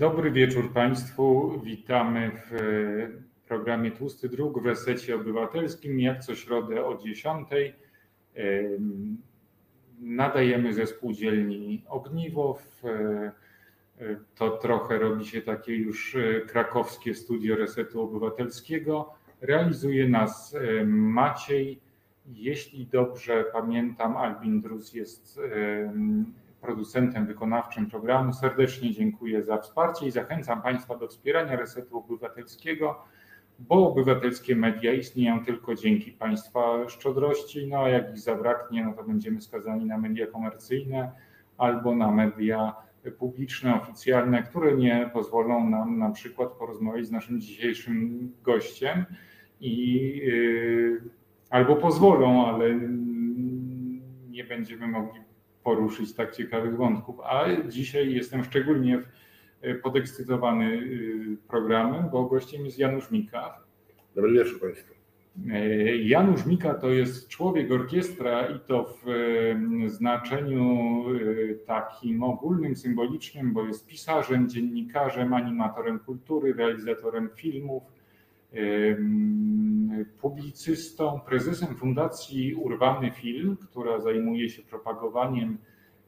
Dobry wieczór Państwu. Witamy w programie Tłusty Druk w Resecie Obywatelskim. Jak co środę o 10. Nadajemy ze spółdzielni Ogniwo. To trochę robi się takie już krakowskie studio Resetu Obywatelskiego. Realizuje nas Maciej. Jeśli dobrze pamiętam, Albin Drus jest producentem wykonawczym programu. Serdecznie dziękuję za wsparcie i zachęcam Państwa do wspierania Resetu Obywatelskiego, bo obywatelskie media istnieją tylko dzięki Państwa szczodrości. No a jak ich zabraknie, no to będziemy skazani na media komercyjne albo na media publiczne, oficjalne, które nie pozwolą nam na przykład porozmawiać z naszym dzisiejszym gościem i yy, albo pozwolą, ale nie będziemy mogli poruszyć tak ciekawych wątków. A dzisiaj jestem szczególnie podekscytowany y, programem, bo gościem jest Janusz Mika. Dobry wieczór Państwu. E, Janusz Mika to jest człowiek orkiestra i to w znaczeniu takim ogólnym, symbolicznym, bo jest pisarzem, dziennikarzem, animatorem kultury, realizatorem filmów, publicystą, prezesem Fundacji Urwany Film, która zajmuje się propagowaniem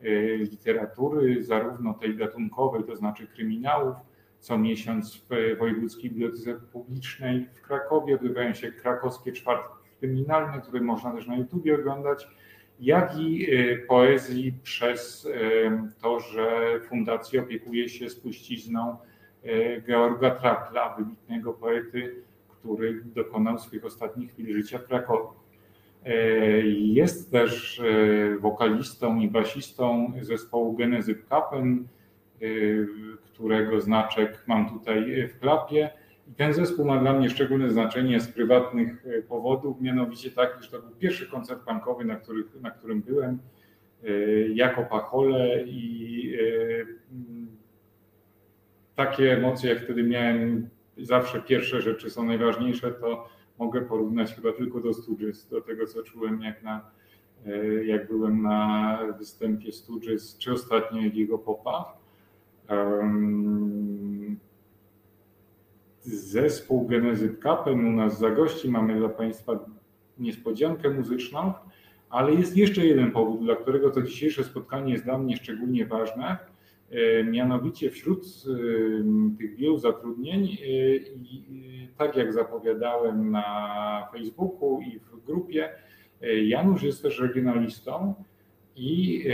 e, literatury, zarówno tej gatunkowej, to znaczy kryminałów. Co miesiąc w Wojewódzkiej Bibliotece Publicznej w Krakowie odbywają się krakowskie czwartki kryminalne, które można też na YouTubie oglądać, jak i e, poezji przez e, to, że fundacja opiekuje się spuścizną Georga Trakla, wybitnego poety który dokonał swoich ostatnich chwil życia w Krakowie. E, jest też e, wokalistą i basistą zespołu Genezy Kapen, e, którego znaczek mam tutaj w klapie. I ten zespół ma dla mnie szczególne znaczenie z prywatnych powodów, mianowicie taki, że to był pierwszy koncert punkowy, na, na którym byłem jako pachole i takie emocje, jak wtedy miałem zawsze pierwsze rzeczy są najważniejsze, to mogę porównać chyba tylko do Stooges, do tego co czułem jak, na, e, jak byłem na występie Stooges, czy ostatnio jego Popa. Zespół Genezy Kapen u nas za gości. Mamy dla Państwa niespodziankę muzyczną, ale jest jeszcze jeden powód, dla którego to dzisiejsze spotkanie jest dla mnie szczególnie ważne. E, mianowicie wśród e, tych wielu zatrudnień, e, tak jak zapowiadałem na Facebooku i w grupie, Janusz jest też regionalistą i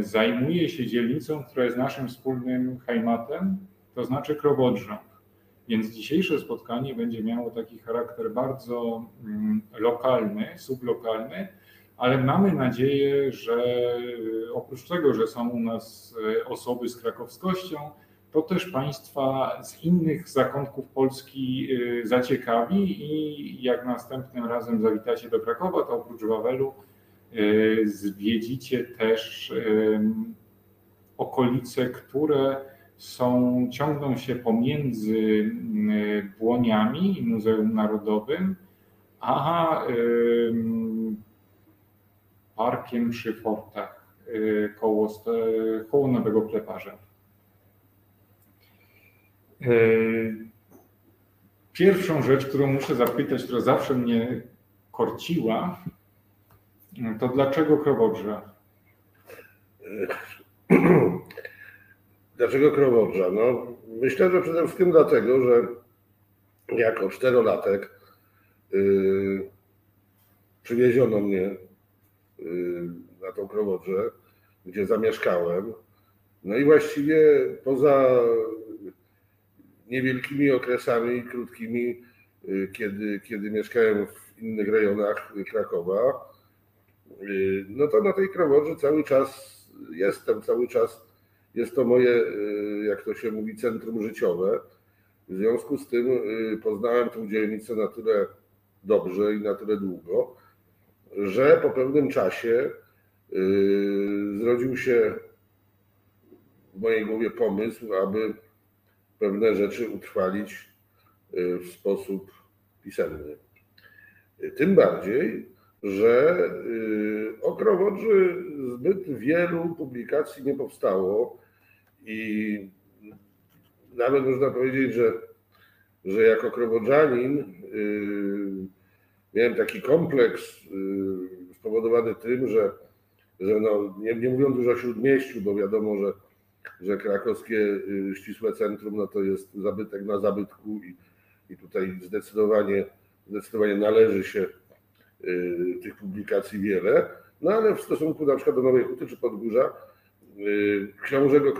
zajmuje się dzielnicą, która jest naszym wspólnym heimatem, to znaczy Krowodrząg. Więc dzisiejsze spotkanie będzie miało taki charakter bardzo lokalny, sublokalny, ale mamy nadzieję, że e, oprócz tego, że są u nas e, osoby z krakowskością, to też Państwa z innych zakątków Polski e, zaciekawi i jak następnym razem zawitacie do Krakowa, to oprócz Wawelu zwiedzicie też okolice, które są, ciągną się pomiędzy Błoniami i Muzeum Narodowym, a parkiem przy fortach y, koło, koło Nowego Kleparza. Y, pierwszą rzecz, którą muszę zapytać, która zawsze mnie korciła, to dlaczego krowodrza? Dlaczego krowodrza? No, myślę, że przede wszystkim dlatego, że jako czterolatek yy, przywieziono mnie na tą Krowodrze, gdzie zamieszkałem. No i właściwie poza niewielkimi okresami krótkimi, y, kiedy, kiedy mieszkałem w innych rejonach Krakowa, y, no to na tej Krowodrze cały czas jestem, cały czas jest to moje, y, jak to się mówi, centrum życiowe. W związku z tym poznałem tę dzielnicę na tyle dobrze i na tyle długo, że po pewnym czasie yy, zrodził się w mojej głowie pomysł, aby pewne rzeczy utrwalić yy, w sposób pisemny. Tym bardziej, że yy, o zbyt wielu publikacji nie powstało i nawet można powiedzieć, że, że jako krowodżanin miałem taki kompleks yy, spowodowany tym, że, że no, nie, nie mówiąc już o śródmieściu, bo wiadomo, że, że krakowskie yy, ścisłe centrum no to jest zabytek na zabytku i, i tutaj zdecydowanie, zdecydowanie należy się yy, tych publikacji wiele. No ale w stosunku na przykład do Nowej Huty czy Podgórza książek o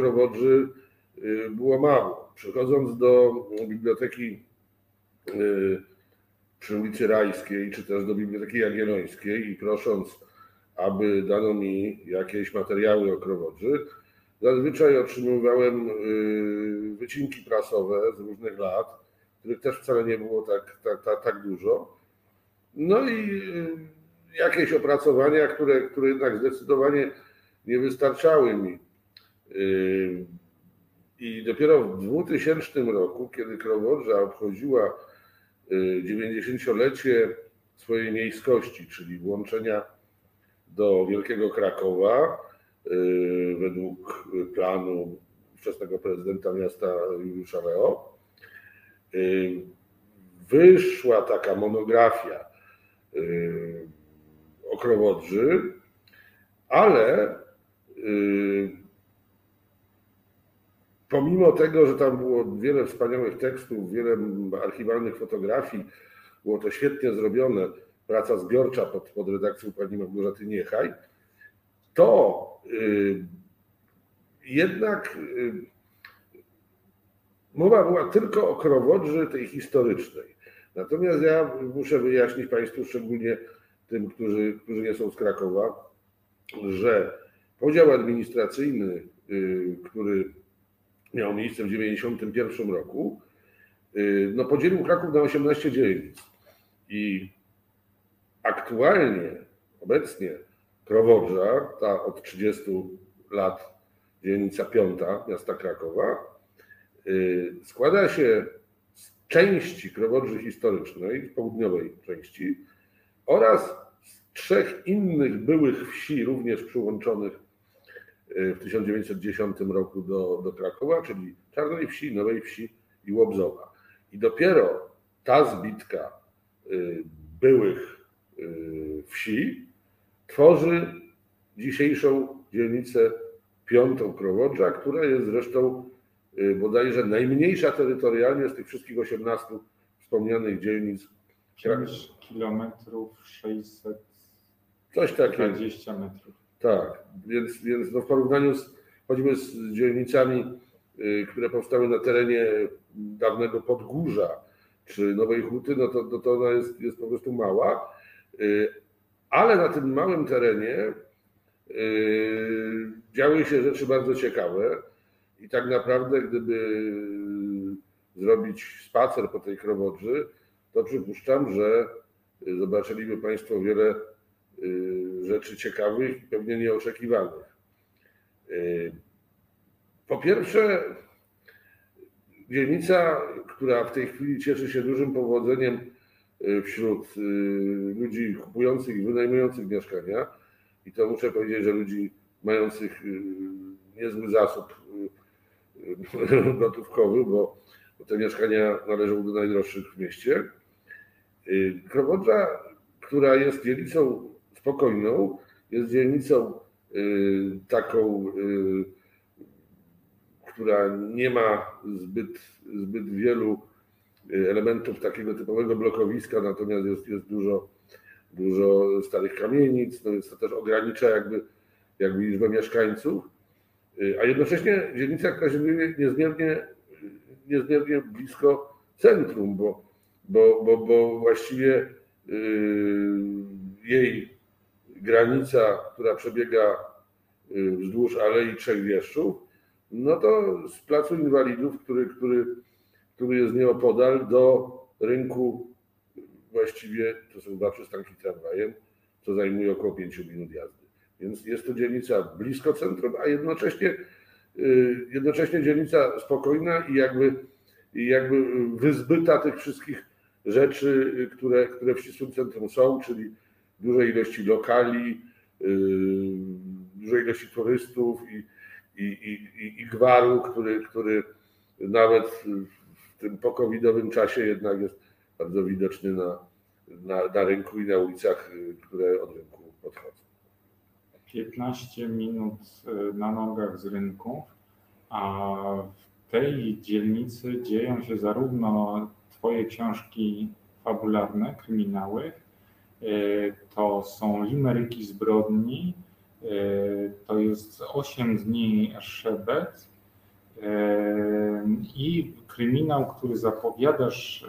było mało. Przychodząc do biblioteki przy ulicy Rajskiej, czy też do Biblioteki Jagiellońskiej i prosząc, aby dano mi jakieś materiały o krowodrzy, zazwyczaj otrzymywałem wycinki prasowe z różnych lat, których też wcale nie było tak, tak, tak, tak dużo. No i jakieś opracowania, które, które jednak zdecydowanie nie wystarczały mi. Yy, I dopiero w 2000 roku, kiedy Krowodrza obchodziła 90-lecie yy, swojej miejskości, czyli włączenia do Wielkiego Krakowa, yy, według planu wczesnego prezydenta miasta Juliusza Leo, wyszła taka monografia okrowodrzy, ale yy, pomimo tego, że tam było wiele wspaniałych tekstów, wiele archiwalnych fotografii, było to świetnie zrobione, praca zbiorcza pod, pod redakcją pani Małgorzaty Niechaj, to yy, jednak yy, mowa była tylko o krowodrzy tej historycznej. Natomiast ja muszę wyjaśnić Państwu szczególnie tym, którzy, którzy nie są z Krakowa, że podział administracyjny, y, który miał miejsce w 1991 roku, y, no podzielił Kraków na 18 dzielnic. I aktualnie, obecnie Krowodrza, ta od 30 lat dzielnica piąta miasta Krakowa, y, składa się z części Krowodrzy historycznej, południowej części, oraz trzech innych byłych wsi, również przyłączonych w 1910 roku do, do Krakowa, czyli Czarnej Wsi, Nowej Wsi i Łobzowa. I dopiero ta zbitka e, byłych e, wsi tworzy dzisiejszą dzielnicę piątą Krowodrza, która jest zresztą bodajże najmniejsza terytorialnie z tych wszystkich 18 wspomnianych dzielnic 5 kilometrów 600 Coś takiego. 20 metrów. Tak, więc, więc no w porównaniu z, choćby z dzielnicami, y, które powstały na terenie dawnego Podgórza czy Nowej Huty, no to, no to ona jest, jest po prostu mała. Y, ale na tym małym terenie y, działy się rzeczy bardzo ciekawe i tak naprawdę gdyby zrobić spacer po tej Krowodrzy, to przypuszczam, że zobaczyliby Państwo wiele rzeczy ciekawych i pewnie nieoczekiwanych. Y, po pierwsze, dzielnica, która w tej chwili cieszy się dużym powodzeniem y, wśród ludzi kupujących i wynajmujących mieszkania, i to muszę powiedzieć, że ludzi mających niezły zasób gotówkowy, bo te mieszkania należą do najdroższych w mieście Y, Krowodrza, która jest dzielnicą spokojną, jest dzielnicą y, taką, y, która nie ma zbyt, zbyt wielu elementów takiego typowego blokowiska, natomiast jest, jest dużo, dużo starych kamienic, no więc to też ogranicza jakby, jakby liczbę mieszkańców, a jednocześnie dzielnica, która się niezmiernie, niezmiernie blisko centrum, bo bo, bo, bo właściwie jej granica, która przebiega yy, wzdłuż Alei Trzech Wieszczów, no to z Placu Inwalidów, który, który, który jest nieopodal, do rynku właściwie to są dwa przystanki tramwajem, co zajmuje około 5 minut jazdy. Więc jest to dzielnica blisko centrum, a jednocześnie, yy, jednocześnie dzielnica spokojna i jakby, jakby wyzbyta tych wszystkich rzeczy, które, które w ścisłym centrum są, czyli dużej ilości lokali, yy, dużej ilości turystów i, i, i, i gwaru, który, który nawet w tym pokowidowym czasie jednak jest bardzo widoczny na, na, na rynku i na ulicach, które od rynku odchodzą. 15 minut na nogach z rynku, a w tej dzielnicy dzieją się zarówno Twoje książki fabularne, kryminały, to są limeryki zbrodni, to jest 8 dni Szebet i kryminał, który zapowiadasz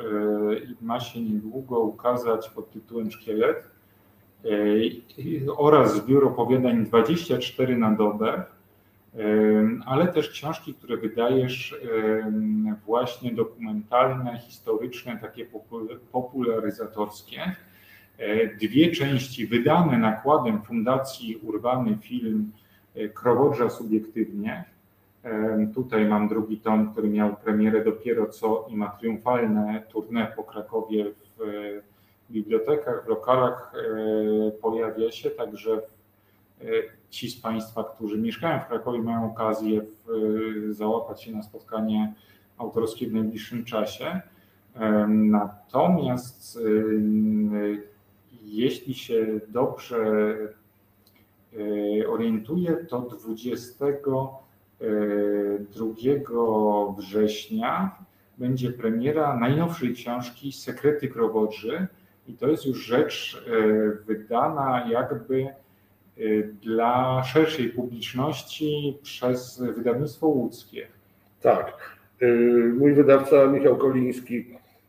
i ma się niedługo ukazać pod tytułem Szkielet. Oraz zbiór opowiadań 24 na dobę, ale też książki, które wydajesz właśnie dokumentalne, historyczne, takie popularyzatorskie. Dwie części wydane nakładem Fundacji Urbany Film Krowodrza Subiektywnie. Tutaj mam drugi tom, który miał premierę dopiero co i ma triumfalne tournée po Krakowie w bibliotekach, w lokalach pojawia się, także ci z Państwa, którzy mieszkają w Krakowie, mają okazję załapać się na spotkanie autorskie w najbliższym czasie. Natomiast jeśli się dobrze orientuję, to 22 września będzie premiera najnowszej książki Sekrety Krowodrzy i to jest już rzecz wydana jakby dla szerszej publiczności przez wydawnictwo łódzkie. Tak. Mój wydawca Michał Koliński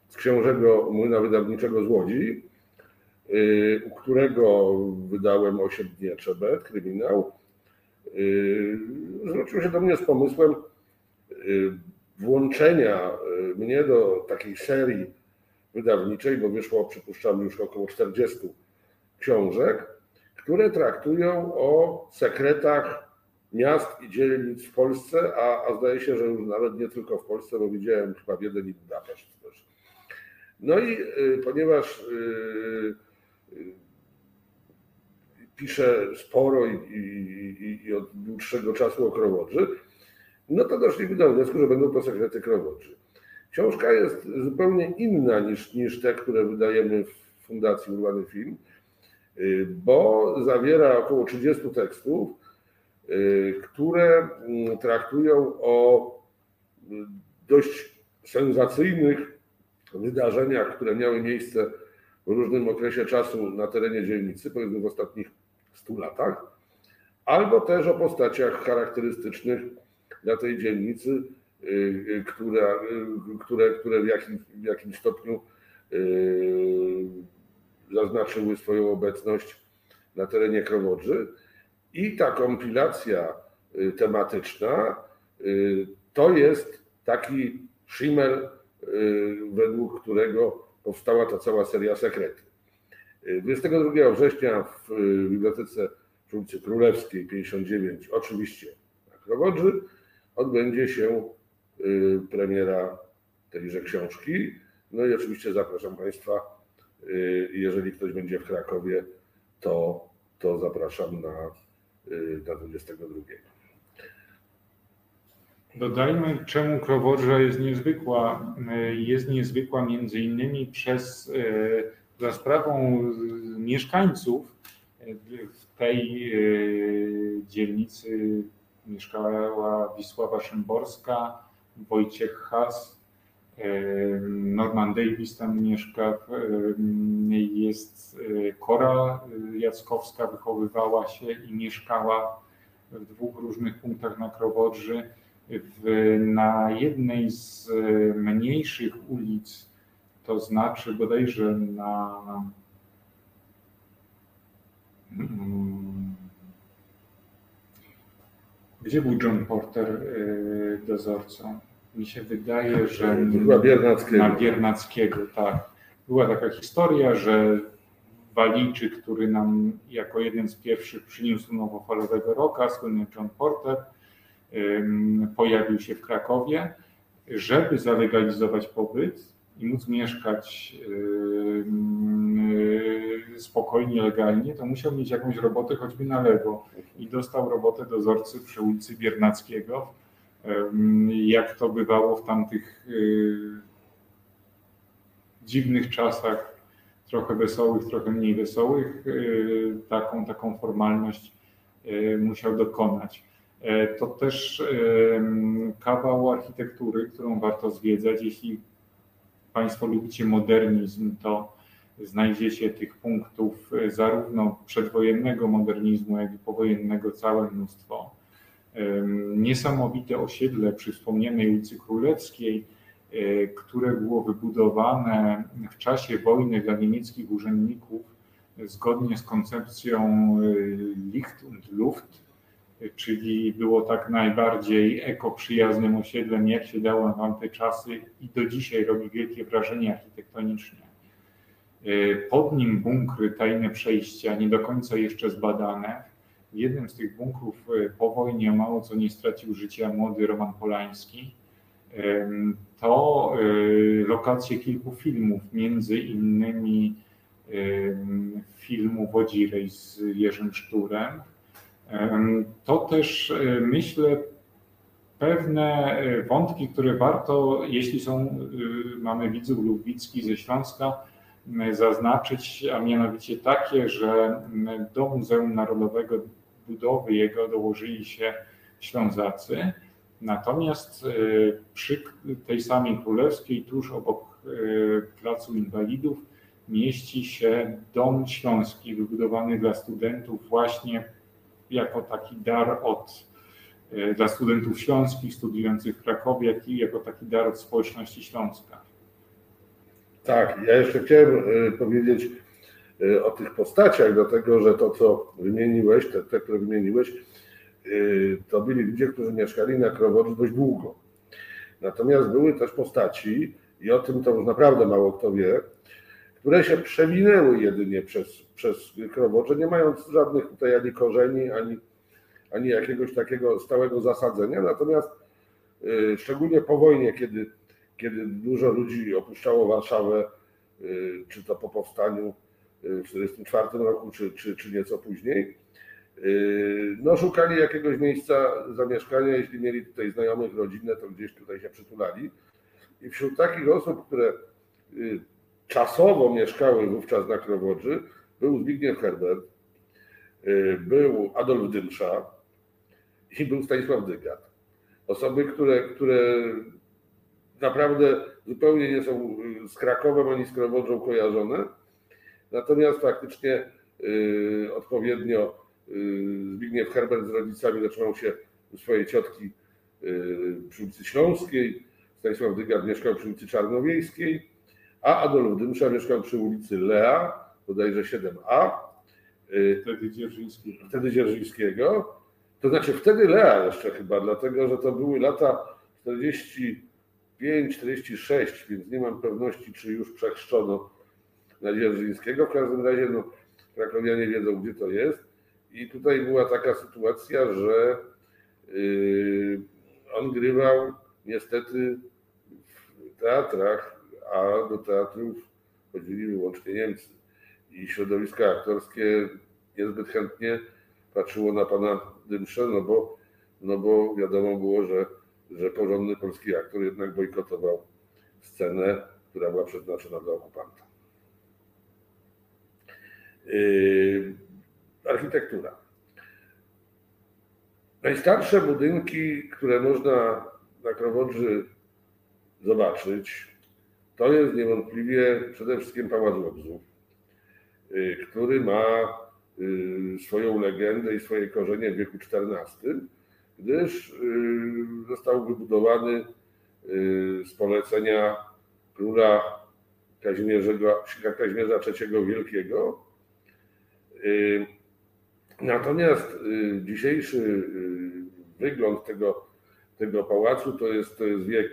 z książego Młyna Wydawniczego z Łodzi, u którego wydałem 8 dni Czebet, kryminał, zwrócił się do mnie z pomysłem włączenia mnie do takiej serii wydawniczej, bo wyszło, przypuszczam, już około 40 książek, które traktują o sekretach miast i dzielnic w Polsce, a, a zdaje się, że już nawet nie tylko w Polsce, bo widziałem chyba w jeden i Budapeszt też. No i y, ponieważ y, y, piszę sporo i, i, i, od dłuższego czasu o Krowodrzy, no to doszliśmy do wniosku, że będą to sekrety Krowodrzy. Książka jest zupełnie inna niż, niż te, które wydajemy w Fundacji Urbany Film, bo zawiera około 30 tekstów, które traktują o dość sensacyjnych wydarzeniach, które miały miejsce w różnym okresie czasu na terenie dzielnicy, powiedzmy w ostatnich 100 latach, albo też o postaciach charakterystycznych dla tej dzielnicy, które, które, które w, jakim, w jakimś stopniu zaznaczyły swoją obecność na terenie Krowodrzy. I ta kompilacja tematyczna to jest taki shimmer, według którego powstała ta cała seria Sekrety. 22 września w Bibliotece przy ulicy Królewskiej 59, oczywiście na Krowodrzy, odbędzie się premiera tejże książki. No i oczywiście zapraszam Państwa, jeżeli ktoś będzie w Krakowie, to, to zapraszam na, na 22. Dodajmy, czemu Krowodrza jest niezwykła. Jest niezwykła między innymi przez za sprawą mieszkańców w tej dzielnicy mieszkała Wisława Szymborska, Wojciech Has, Norman Davis tam mieszka, jest Kora Jackowska, wychowywała się i mieszkała w dwóch różnych punktach na Krowodrzy. W, na jednej z mniejszych ulic, to znaczy bodajże na gdzie był John Porter dozorcą? Mi się wydaje, że Była Biernackiego. na Biernackiego, tak. Była taka historia, że Walijczyk, który nam jako jeden z pierwszych przyniósł nowofalowego roka, słynny John Porter, pojawił się w Krakowie, żeby zalegalizować pobyt i móc mieszkać spokojnie, legalnie, to musiał mieć jakąś robotę choćby na lewo. I dostał robotę dozorcy przy ulicy Biernackiego jak to bywało w tamtych dziwnych czasach, trochę wesołych, trochę mniej wesołych, taką, taką formalność musiał dokonać. To też kawał architektury, którą warto zwiedzać. Jeśli Państwo lubicie modernizm, to znajdziecie tych punktów e, zarówno przedwojennego modernizmu, jak i powojennego całe mnóstwo. Niesamowite osiedle przy wspomnianej ulicy Królewskiej, e, które było wybudowane w czasie wojny dla niemieckich urzędników zgodnie z koncepcją e, Licht und Luft, czyli było tak najbardziej ekoprzyjaznym osiedlem, jak się dało na tamte czasy i do dzisiaj robi wielkie wrażenie architektoniczne. E, pod nim bunkry, tajne przejścia, nie do końca jeszcze zbadane. W jednym z tych bunkrów e, po wojnie mało co nie stracił życia młody Roman Polański. To e, lokacje kilku filmów, między innymi filmu Wodzirej z Jerzym Szturem. To też myślę pewne wątki, które warto, jeśli są, mamy widzów lub widzki ze Śląska, zaznaczyć, a mianowicie takie, że do Muzeum Narodowego budowy jego dołożyli się Ślązacy. Natomiast e, przy tej samej królewskiej, tuż obok e, Placu Inwalidów, mieści się Dom Śląski, wybudowany dla studentów właśnie jako taki dar od, e, dla studentów śląskich studiujących w Krakowie, jak i jako taki dar od społeczności Śląska. Tak, ja jeszcze chciałem y, powiedzieć y, o tych postaciach, dlatego że to, co wymieniłeś, te, te które wymieniłeś, to byli ludzie, którzy mieszkali na Krowodzu dość długo. Natomiast były też postaci, i o tym to już naprawdę mało kto wie, które się przewinęły jedynie przez, przez Krowocze, nie mając żadnych tutaj ani korzeni, ani, ani jakiegoś takiego stałego zasadzenia. Natomiast szczególnie po wojnie, kiedy kiedy dużo ludzi opuszczało Warszawę, y, czy to po powstaniu y, w 1944 roku, czy, czy, czy nieco później, y, no szukali jakiegoś miejsca zamieszkania, jeśli mieli tutaj znajomych, rodzinę, to gdzieś tutaj się przytulali. I wśród takich osób, które czasowo mieszkały wówczas na Krowodrzy, był Zbigniew Herbert, był Adolf Dymsza i był Stanisław Dygat. Osoby, które, które naprawdę zupełnie nie są y, z Krakowem ani z Krowodrzą kojarzone. Natomiast faktycznie y, odpowiednio y, Zbigniew Herbert z rodzicami zatrzymał się u swojej ciotki przy ulicy Śląskiej, Stanisław Dygard mieszkał przy ulicy Czarnowiejskiej, a Adolf Dymsza mieszkał przy ulicy Lea, bodajże 7a. Wtedy Dzierżyńskiego. Wtedy Dzierżyńskiego. To znaczy wtedy Lea jeszcze chyba, dlatego że to były lata 40 5,46, więc nie mam pewności, czy już przechrzczono na Dzierżyńskiego. W każdym razie no, krakowianie wiedzą, gdzie to jest. I tutaj była taka sytuacja, że yy, on grywał niestety w teatrach, a do teatrów chodzili wyłącznie Niemcy. I środowisko aktorskie niezbyt chętnie patrzyło na pana Dymsze, no bo, no bo wiadomo było, że że porządny polski aktor jednak bojkotował scenę, która była przeznaczona dla okupanta. Yy, architektura. Najstarsze budynki, które można na Krowodrzy zobaczyć, to jest niewątpliwie przede wszystkim Pałac Łobzów, yy, który ma yy, swoją legendę i swoje korzenie w wieku XIV gdyż y, został wybudowany y, z polecenia króla Kazimierza, III Wielkiego. Y, natomiast dzisiejszy wygląd tego, tego pałacu to jest, to jest wiek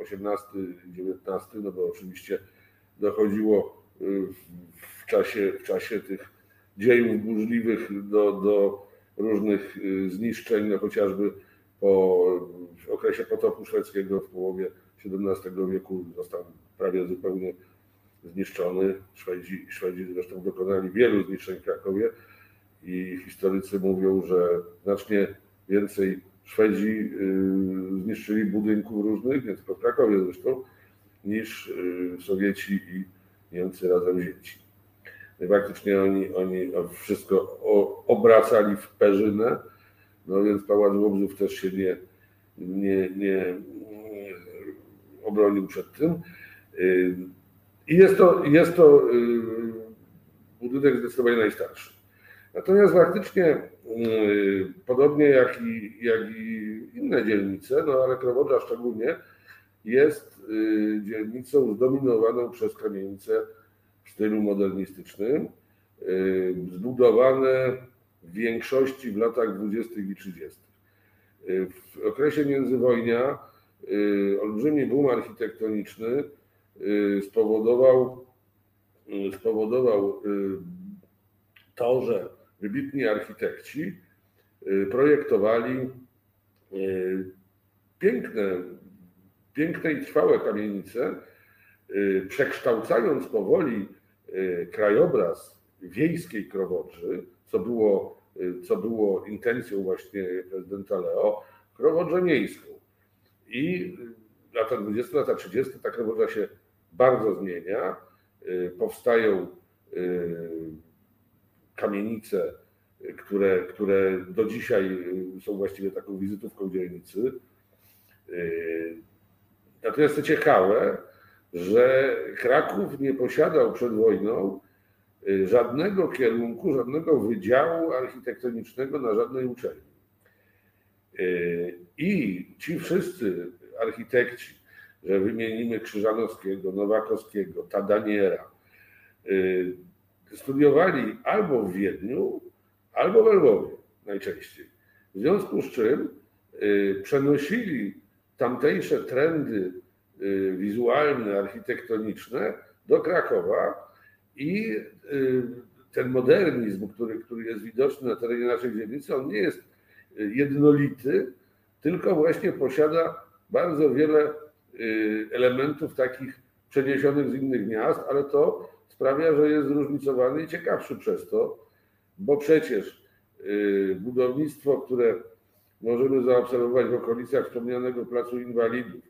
XVIII-XIX, no bo oczywiście dochodziło w czasie, w czasie tych dziejów burzliwych do, do różnych y, zniszczeń, no chociażby po okresie potopu szwedzkiego w połowie XVII wieku został prawie zupełnie zniszczony. Szwedzi, Szwedzi zresztą dokonali wielu zniszczeń w Krakowie i historycy mówią, że znacznie więcej Szwedzi zniszczyli budynków różnych, nie tylko w Krakowie zresztą, niż Sowieci i Niemcy razem wzięci. No I faktycznie oni, oni wszystko obracali w perzynę, no więc Pałac Łobzów też się nie, nie, nie obronił przed tym. I jest to, jest to budynek zdecydowanie najstarszy. Natomiast faktycznie, podobnie jak i, jak i inne dzielnice, no ale Krowodra szczególnie, jest dzielnicą zdominowaną przez kamienice w stylu modernistycznym, zbudowane w większości w latach 20. i 30. W okresie międzywojnia olbrzymi boom architektoniczny spowodował, spowodował to, że wybitni architekci projektowali piękne, piękne i trwałe kamienice, przekształcając powoli krajobraz wiejskiej Krowodrzy, co było, co było intencją właśnie prezydenta Leo, Krowodrzę miejską. I lata 20, lata 30 ta Krowodrza się bardzo zmienia. Powstają kamienice, które, które do dzisiaj są właściwie taką wizytówką dzielnicy. Natomiast co ciekawe, że Kraków nie posiadał przed wojną żadnego kierunku, żadnego wydziału architektonicznego na żadnej uczelni. I ci wszyscy architekci, że wymienimy Krzyżanowskiego, Nowakowskiego, Tadaniera, studiowali albo w Wiedniu, albo w Lwowie najczęściej. W związku z czym przenosili tamtejsze trendy wizualne, architektoniczne do Krakowa i ten modernizm, który, który jest widoczny na terenie naszej dzielnicy, on nie jest jednolity, tylko właśnie posiada bardzo wiele elementów takich przeniesionych z innych miast, ale to sprawia, że jest zróżnicowany i ciekawszy przez to, bo przecież budownictwo, które możemy zaobserwować w okolicach wspomnianego Placu Inwalidów,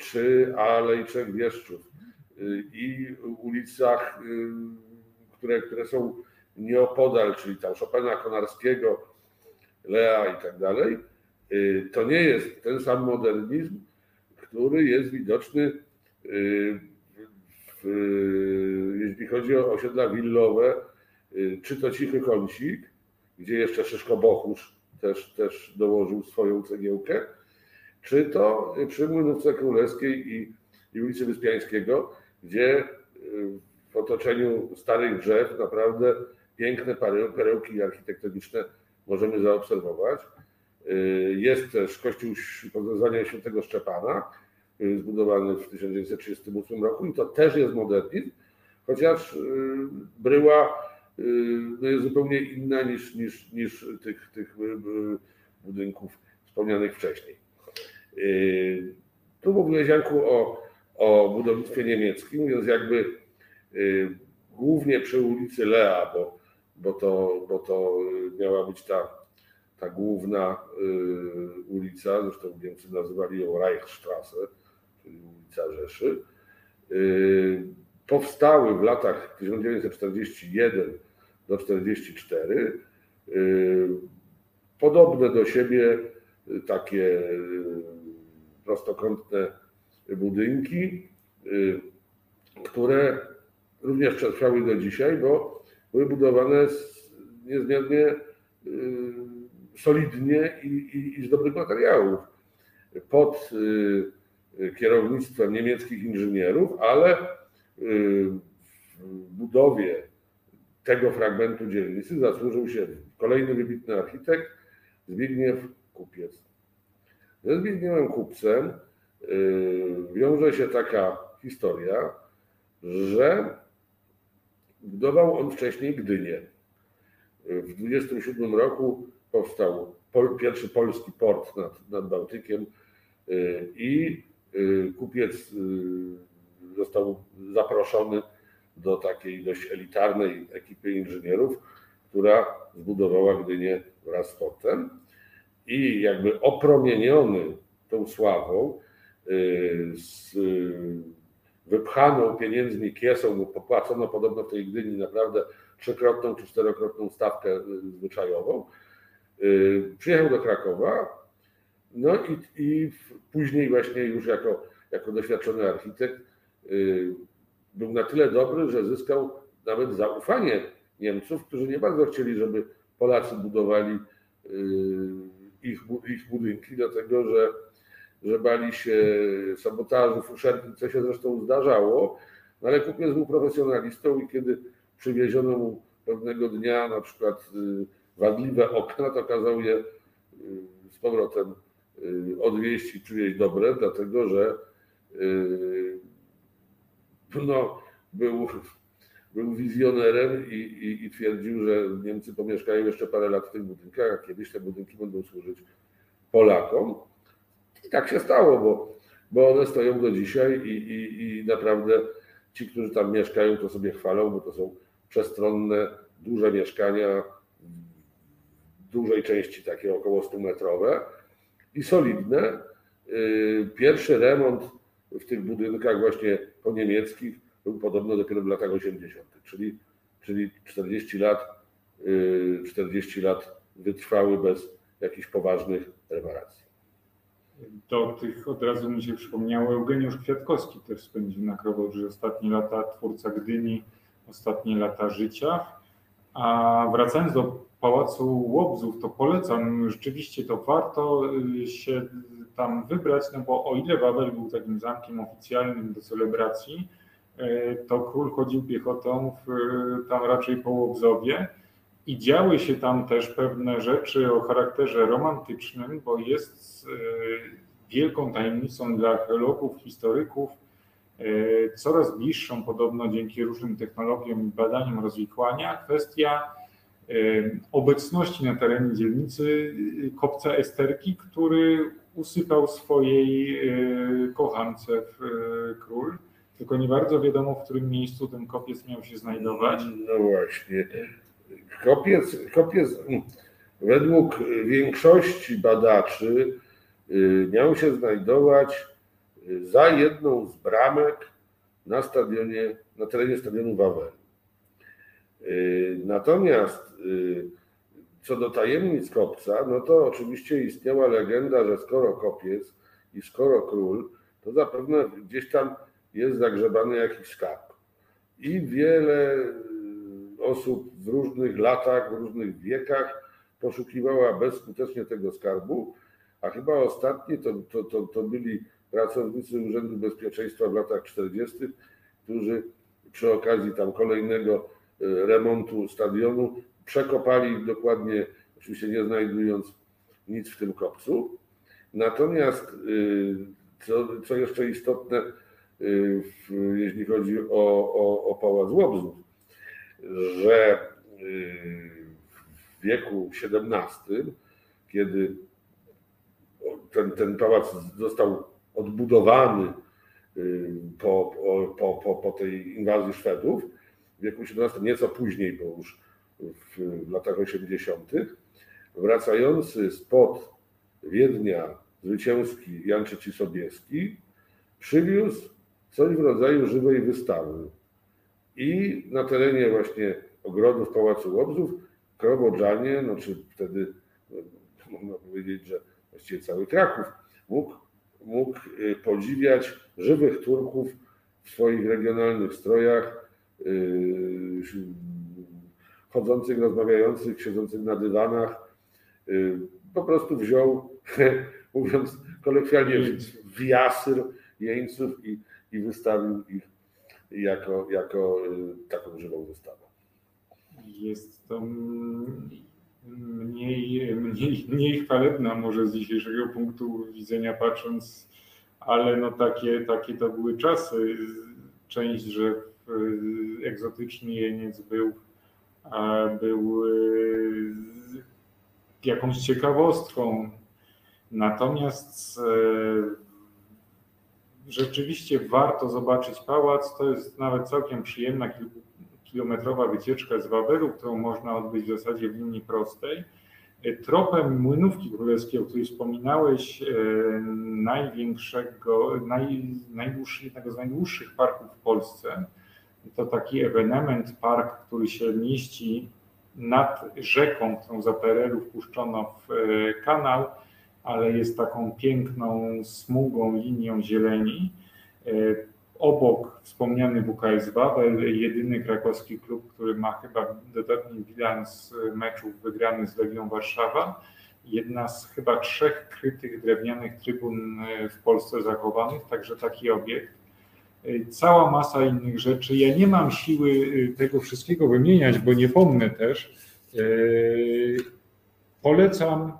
czy Alei Trzech Wieszczów i ulicach, które, które są nieopodal, czyli tam Chopina, Konarskiego, Lea i tak dalej, to nie jest ten sam modernizm, który jest widoczny, jeśli chodzi o osiedla willowe, czy to Cichy Kącik, gdzie jeszcze Szyszko Bochusz też, też dołożył swoją cegiełkę, czy to przy Młynówce Królewskiej i, i ulicy Wyspiańskiego, gdzie w otoczeniu starych drzew naprawdę piękne perełki architektoniczne możemy zaobserwować. Jest też kościół nazwaniem świętego Szczepana, zbudowany w 1938 roku i to też jest modernizm, chociaż bryła no jest zupełnie inna niż, niż, niż tych, tych budynków wspomnianych wcześniej. Tu mówiłeś Janku o, o budownictwie niemieckim, więc jakby głównie przy ulicy Lea, bo, bo, to, bo to miała być ta, ta główna ulica, zresztą Niemcy nazywali ją Reichsstrasse, czyli ulica Rzeszy. Powstały w latach 1941 do 1944 podobne do siebie takie prostokątne budynki, które również przetrwały do dzisiaj, bo były budowane niezmiernie solidnie i, i, i z dobrych materiałów. Pod kierownictwem niemieckich inżynierów, ale w budowie tego fragmentu dzielnicy zasłużył się kolejny wybitny architekt Zbigniew Kupiec. Ze Zbigniewem Kupcem wiąże się taka historia, że budował on wcześniej Gdynię. W 27 roku powstał pierwszy polski port nad, nad Bałtykiem i kupiec został zaproszony do takiej dość elitarnej ekipy inżynierów, która zbudowała Gdynię wraz z portem. i jakby opromieniony tą sławą, z wypchaną pieniędzmi kiesą, popłacono podobno w tej Gdyni naprawdę trzykrotną czy czterokrotną stawkę zwyczajową. Przyjechał do Krakowa, no i, i później właśnie już jako, jako doświadczony architekt był na tyle dobry, że zyskał nawet zaufanie Niemców, którzy nie bardzo chcieli, żeby Polacy budowali ich, ich budynki, dlatego że, że bali się sabotażu, fuszerki, co się zresztą zdarzało, no ale Kupiec był profesjonalistą i kiedy przywieziono mu pewnego dnia na przykład wadliwe okna, to kazał je z powrotem odwieźć i przywieźć dobre, dlatego że no, był, był wizjonerem i, i, i, twierdził, że Niemcy pomieszkają jeszcze parę lat w tych budynkach, a kiedyś te budynki będą służyć Polakom. I tak się stało, bo, bo one stoją do dzisiaj i, i, i naprawdę ci, którzy tam mieszkają, to sobie chwalą, bo to są przestronne, duże mieszkania, w dużej części takie około 100 metrowe i solidne. Y, pierwszy remont w tych budynkach właśnie po niemieckich był podobno dopiero w latach 80., czyli, czyli 40 lat, 40 y, lat wytrwały bez jakichś poważnych reparacji. Do tych od razu mi się przypomniało Eugeniusz Kwiatkowski też spędził na Krowodrze ostatnie lata, twórca Gdyni, ostatnie lata życia. A wracając do Pałacu Łobzów, to polecam, rzeczywiście to warto y, się tam wybrać, no bo o ile Wawel był takim zamkiem oficjalnym do celebracji, y, to król chodził piechotą w, tam raczej po Łobzowie. I działy się tam też pewne rzeczy o charakterze romantycznym, bo jest y, wielką tajemnicą dla archeologów, historyków, coraz bliższą podobno dzięki różnym technologiom i badaniom rozwikłania kwestia obecności na terenie dzielnicy y, kopca Esterki, który usypał swojej y, kochance y, król. Tylko nie bardzo wiadomo, w którym miejscu ten kopiec miał się znajdować. No właśnie. Kopiec, kopiec według większości badaczy miał się znajdować za jedną z bramek na stadionie, na terenie stadionu Wawelu. Y, natomiast y, co do tajemnic kopca, no to oczywiście istniała legenda, że skoro kopiec i skoro król, to zapewne gdzieś tam jest zagrzebany jakiś skarb. I wiele y, osób w różnych latach, w różnych wiekach poszukiwała bezskutecznie tego skarbu, a chyba ostatni to, to, to, to byli pracownicy Urzędu Bezpieczeństwa w latach 40., którzy przy okazji tam kolejnego remontu stadionu. Przekopali dokładnie, oczywiście nie znajdując nic w tym kopcu. Natomiast, y, co, co jeszcze istotne, y, jeśli chodzi o, o, o Pałac Łobzów, że y, w wieku XVII, kiedy ten, ten pałac został odbudowany po, po, po, po tej inwazji Szwedów, w wieku XVII, nieco później, bo już w latach 80., wracający spod Wiednia zwycięski Jan III Sobieski przywiózł coś w rodzaju żywej wystawy. I na terenie właśnie ogrodów Pałacu Łobzów Krowodżanie, no czy wtedy no, można powiedzieć, że właściwie cały Kraków mógł, mógł y, podziwiać żywych Turków w swoich regionalnych strojach, chodzących, rozmawiających, siedzących na dywanach, y, po prostu wziął, mówiąc kolekcjalnie, w jasyr jeńców i, i wystawił ich jako, jako y, taką żywą wystawę. Jest to mniej, mniej, mniej chwalebna może z dzisiejszego punktu widzenia patrząc, ale no takie, takie to były czasy. Część, że Y, egzotyczny jeniec był, był y, jakąś ciekawostką. Natomiast y, rzeczywiście warto zobaczyć pałac. To jest nawet całkiem przyjemna kilometrowa wycieczka z Wawelu, którą można odbyć w zasadzie w linii prostej. Tropem Młynówki Królewskiej, o której wspominałeś, największego, naj, jednego z najdłuższych parków w Polsce, to taki ewenement, park, który się mieści nad rzeką, którą za PRL-u wpuszczono w kanał, ale jest taką piękną smugą, linią zieleni. E, obok wspomniany WKS Wawel, jedyny krakowski klub, który ma chyba dodatni bilans meczów wygrany z Legią Warszawa. Jedna z chyba trzech krytych drewnianych trybun e, w Polsce zachowanych, także taki obiekt. E, cała masa innych rzeczy. Ja nie mam siły tego wszystkiego wymieniać, bo nie pomnę też. Polecam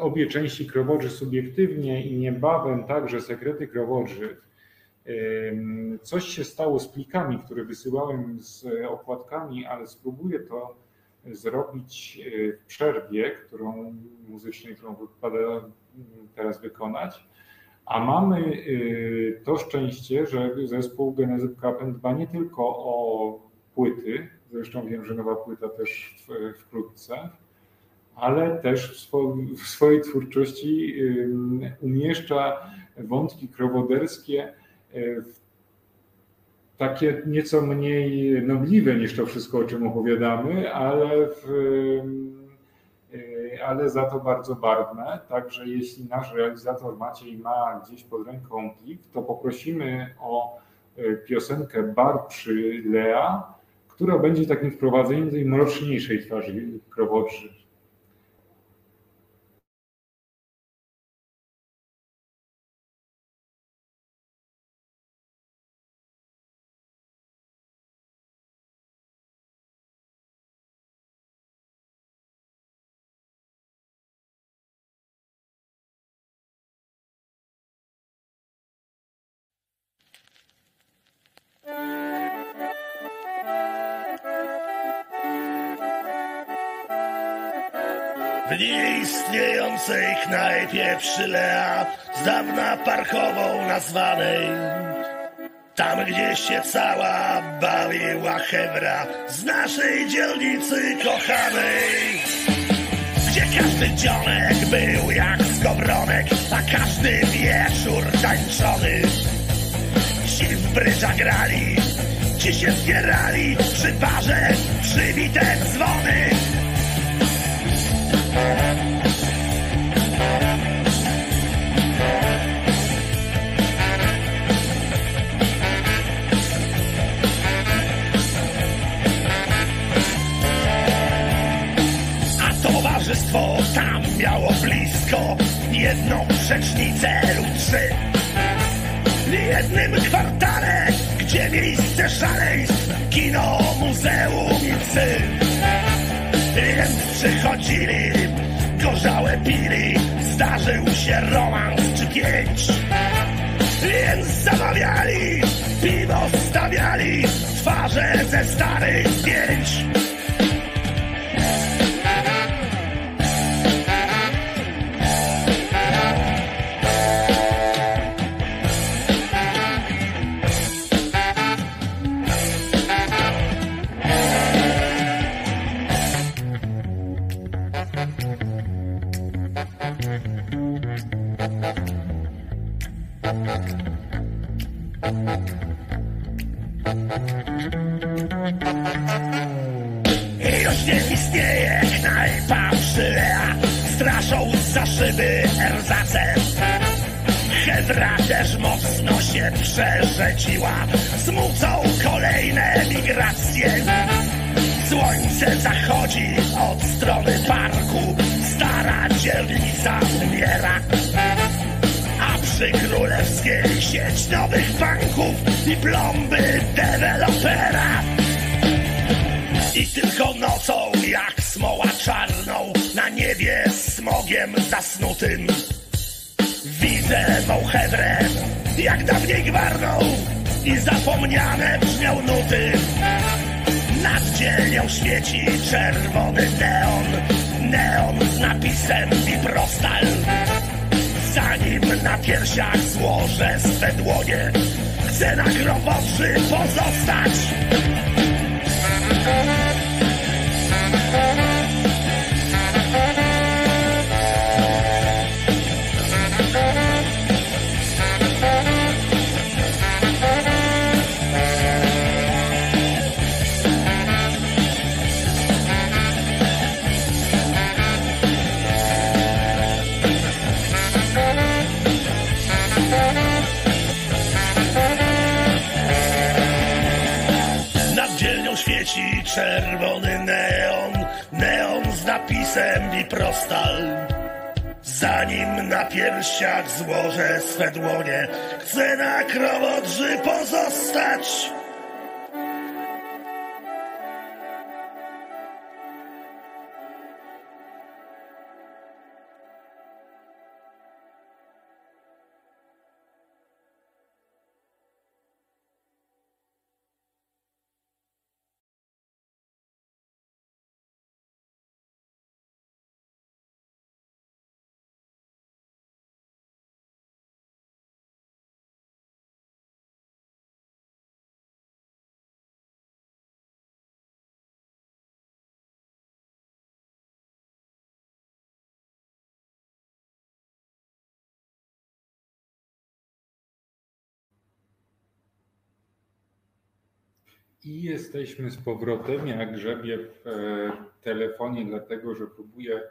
obie części Krowodrzy subiektywnie i niebawem także sekrety Krowodrzy. Coś się stało z plikami, które wysyłałem z okładkami, ale spróbuję to zrobić e, w przerwie, którą muzycznej, którą wypada teraz wykonać. A mamy e, to szczęście, że zespół Genezy Kapen dba nie tylko o płyty, zresztą wiem, że nowa płyta też wkrótce, ale też w, swojej twórczości umieszcza wątki krowoderskie e, takie nieco mniej nobliwe niż to wszystko, o czym opowiadamy, ale, w, ale za to bardzo barwne. Także jeśli nasz realizator Maciej ma gdzieś pod ręką plik, to poprosimy o e, piosenkę Bar przy Lea, która będzie takim wprowadzeniem tej mroczniejszej twarzy krowodrzy. Knajpie przy Lea, z dawna parkową nazwanej. Tam, gdzie się cała bawiła hebra z naszej dzielnicy kochanej. Gdzie każdy dzionek był jak skowronek, a każdy wieczór tańczony. Ci w brydża grali, ci się zbierali przy parze, przybite dzwony. Miało blisko jedną przecznicę lub trzy. Jednym kwartale, gdzie miejsce szaleństw, kino, muzeum i psy. Więc przychodzili, gorzałe pili, zdarzył się romans czy pięć. Więc zamawiali, piwo stawiali, twarze ze starych zdjęć. Piersiach złożę swe dłonie, chcę na grobowszy pozostać. Czerwony neon, neon z napisem Biprostal. Zanim na piersiach złożę swe dłonie, chcę na krowodrzy pozostać. I jesteśmy z powrotem. Ja grzebię w e, telefonie, dlatego że próbuję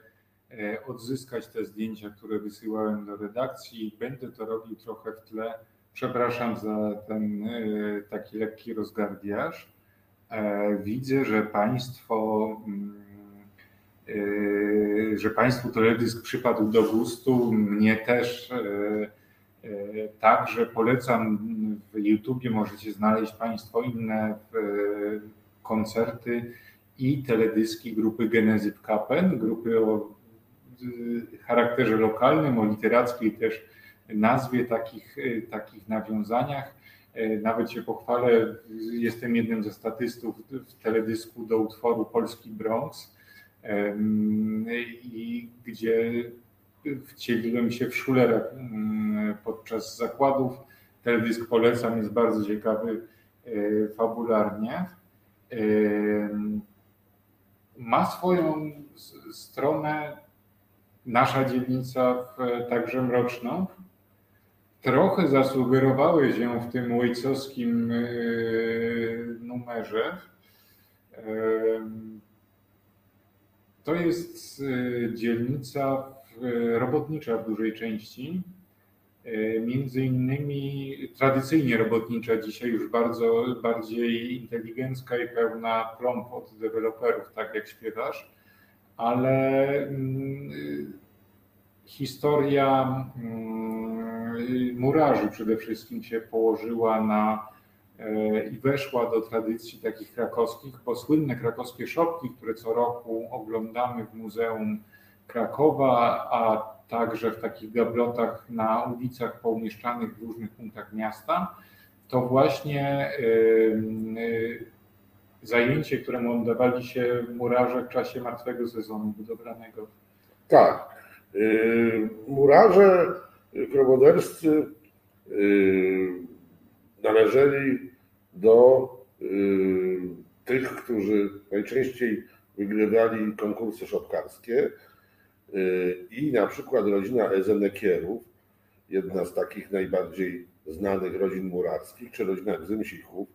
e, odzyskać te zdjęcia, które wysyłałem do redakcji. Będę to robił trochę w tle. Przepraszam za ten e, taki lekki rozgardiaż. Widzę, że Państwo, mm, że Państwu teledysk przypadł do gustu. Mnie też także polecam YouTubie możecie znaleźć Państwo inne e, koncerty i teledyski grupy Genezy w Kapen, grupy o charakterze lokalnym, o literackiej też nazwie, takich, e, takich nawiązaniach. Nawet się pochwalę, jestem jednym ze statystów w teledysku do utworu Polski Bronx, i gdzie wcieliłem się w Schulerach mm, podczas zakładów. Teledysk polecam, jest bardzo ciekawy e, fabularnie. E, ma swoją stronę nasza dzielnica także mroczną. Trochę zasugerowały się w tym łojcowskim e, numerze. To jest dzielnica robotnicza w dużej części. E, między innymi tradycyjnie robotnicza, dzisiaj już bardzo bardziej inteligencka i pełna plomb od deweloperów, tak jak śpiewasz, ale mm, historia mm, murarzy przede wszystkim się położyła na e, i weszła do tradycji takich krakowskich, bo słynne krakowskie szopki, które co roku oglądamy w Muzeum Krakowa, a także w takich gablotach na ulicach poumieszczanych w różnych punktach miasta, to właśnie zajęcie, któremu oddawali się murarze w czasie martwego sezonu budowlanego. Tak. Y, murarze krowoderscy y, należeli do y, tych, którzy najczęściej wygrywali konkursy szopkarskie Y, I na przykład rodzina Ezenekierów, jedna z takich najbardziej znanych rodzin murarskich, czy rodzina Gzymsichów,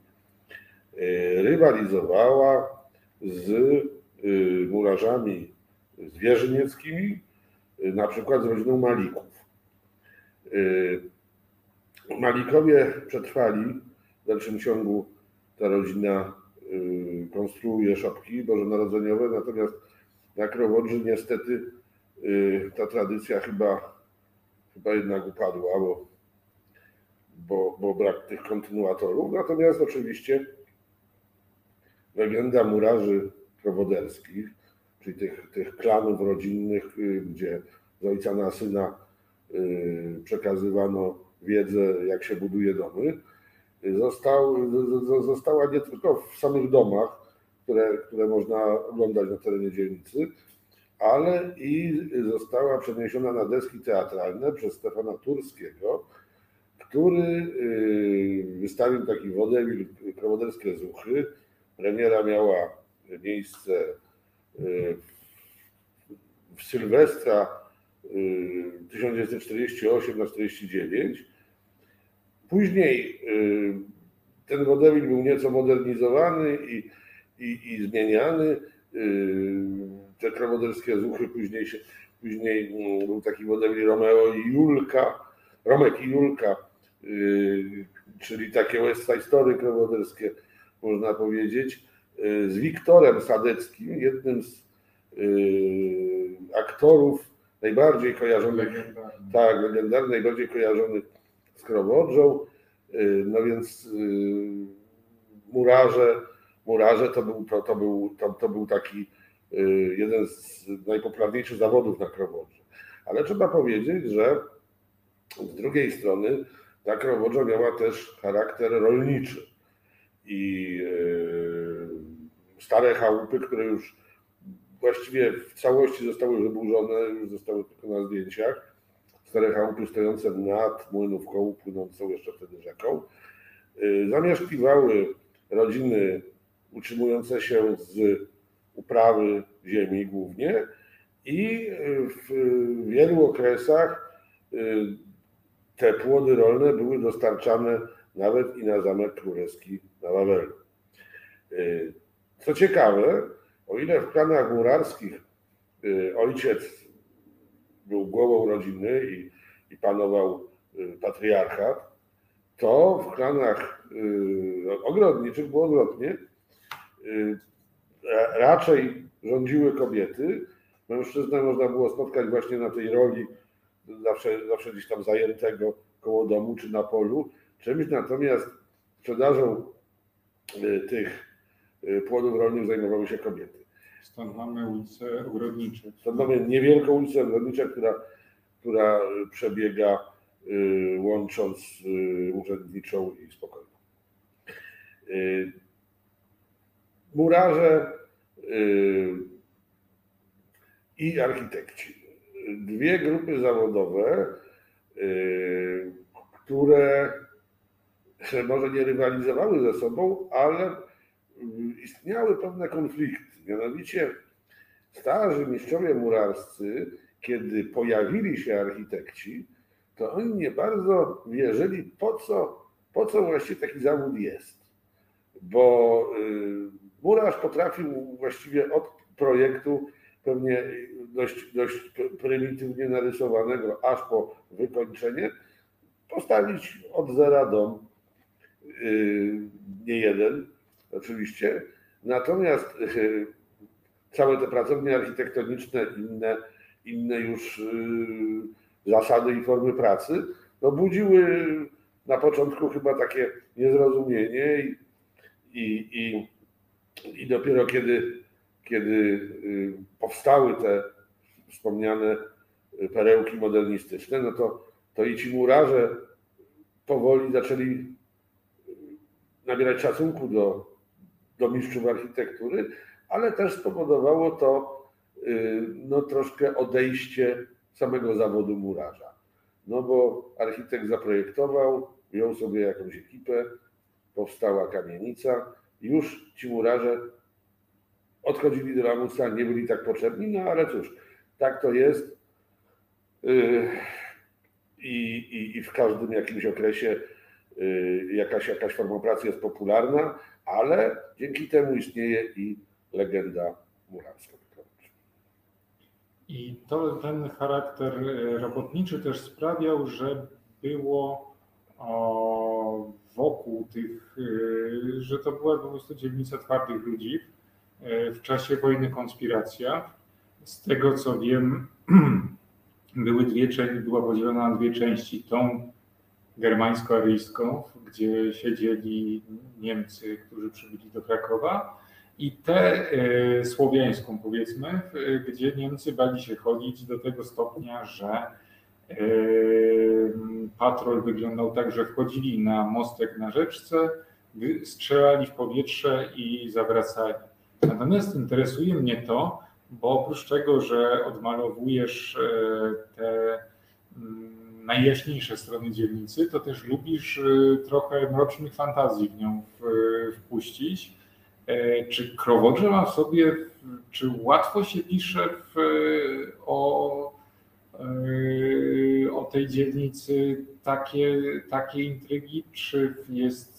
y, rywalizowała z y, murarzami zwierzynieckimi, na przykład z rodziną Malików. Malikowie przetrwali, w dalszym ciągu ta rodzina konstruuje szopki bożonarodzeniowe, natomiast na Krowodrzy niestety Y, ta tradycja chyba, chyba jednak upadła, bo, bo, bo brak tych kontynuatorów. Natomiast oczywiście legenda murarzy prowoderskich, czyli tych, tych klanów rodzinnych, y, gdzie z ojca na syna y, przekazywano wiedzę, jak się buduje domy, został, została nie tylko w samych domach, które, które można oglądać na terenie dzielnicy, ale i została przeniesiona na deski teatralne przez Stefana Turskiego, który y, wystawił taki wodewil Krowoderskie Zuchy. Premiera miała miejsce y, w Sylwestra 1948 y, na 49. Później ten wodewil był nieco modernizowany i, i, i zmieniany te krowoderskie zuchy, później, się, później mm, był taki model Romeo i Julka, Romek i Julka, yy, czyli takie West Side Story krowoderskie, można powiedzieć. z Wiktorem Sadeckim, jednym z aktorów najbardziej kojarzonych, Legendarny. tak, legendarny, najbardziej kojarzonych z Krowodrzą. No więc murarze, murarze to był, to, to był, to, to był taki jeden z najpopularniejszych zawodów na Krowodrze. Ale trzeba powiedzieć, że z drugiej strony ta Krowodrza miała też charakter rolniczy i stare chałupy, które już właściwie w całości zostały wyburzone, już zostały tylko na zdjęciach. Stare chałupy stojące nad Młynówką, płynącą jeszcze wtedy rzeką. Zamieszkiwały rodziny utrzymujące się z uprawy ziemi głównie i w wielu okresach te płody rolne były dostarczane nawet i na Zamek Królewski na Wawelu. Co ciekawe, o ile w klanach murarskich ojciec był głową rodziny i, i panował patriarchat, to w klanach ogrodniczych było odwrotnie. Raczej rządziły kobiety. Mężczyznę można było spotkać właśnie na tej roli zawsze, zawsze gdzieś tam zajętego koło domu czy na polu. Czymś natomiast sprzedażą tych płodów rolnych zajmowały się kobiety. Stąd mamy ulicę Ogrodnicze. Stąd mamy niewielką ulicę Ogrodnicze, która, która przebiega łącząc urzędniczą i spokojną. Murarze i architekci. Dwie grupy zawodowe, które może nie rywalizowały ze sobą, ale istniały pewne konflikty. Mianowicie starzy mistrzowie murarscy, kiedy pojawili się architekci, to oni nie bardzo wierzyli, po co, po co właściwie taki zawód jest. Bo murarz potrafił właściwie od projektu pewnie dość, dość prymitywnie narysowanego, aż po wykończenie, postawić od zera dom. Nie jeden, oczywiście. Natomiast całe te pracownie architektoniczne, inne, inne już zasady i formy pracy, no budziły na początku chyba takie niezrozumienie i, i, i, i dopiero kiedy, kiedy powstały te wspomniane perełki modernistyczne, no to, to i ci murarze powoli zaczęli nabierać szacunku do, do mistrzów architektury, ale też spowodowało to no, troszkę odejście samego zawodu murarza. No bo architekt zaprojektował, wziął sobie jakąś ekipę, powstała kamienica, już ci murarze odchodzili do lamusa, nie byli tak potrzebni, no ale cóż, tak to jest. I, i, i w każdym jakimś okresie jakaś, jakaś forma pracy jest popularna, ale dzięki temu istnieje i legenda murarska. I to, ten charakter robotniczy też sprawiał, że było o, wokół tych, że to była po prostu dzielnica twardych ludzi. W czasie wojny konspiracja, z tego co wiem, były dwie była podzielona na dwie części. Tą germańsko-aryjską, gdzie siedzieli Niemcy, którzy przybyli do Krakowa, i tę y, słowiańską, powiedzmy, y, gdzie Niemcy bali się chodzić do tego stopnia, że y, patrol wyglądał tak, że wchodzili na mostek na rzeczce, strzelali w powietrze i zawracali. Natomiast interesuje mnie to, bo oprócz tego, że odmalowujesz te najjaśniejsze strony dzielnicy, to też lubisz trochę mrocznych fantazji w nią wpuścić. Czy Krowodrze ma w sobie, czy łatwo się pisze w, o, o tej dzielnicy takie, takie intrygi, czy jest,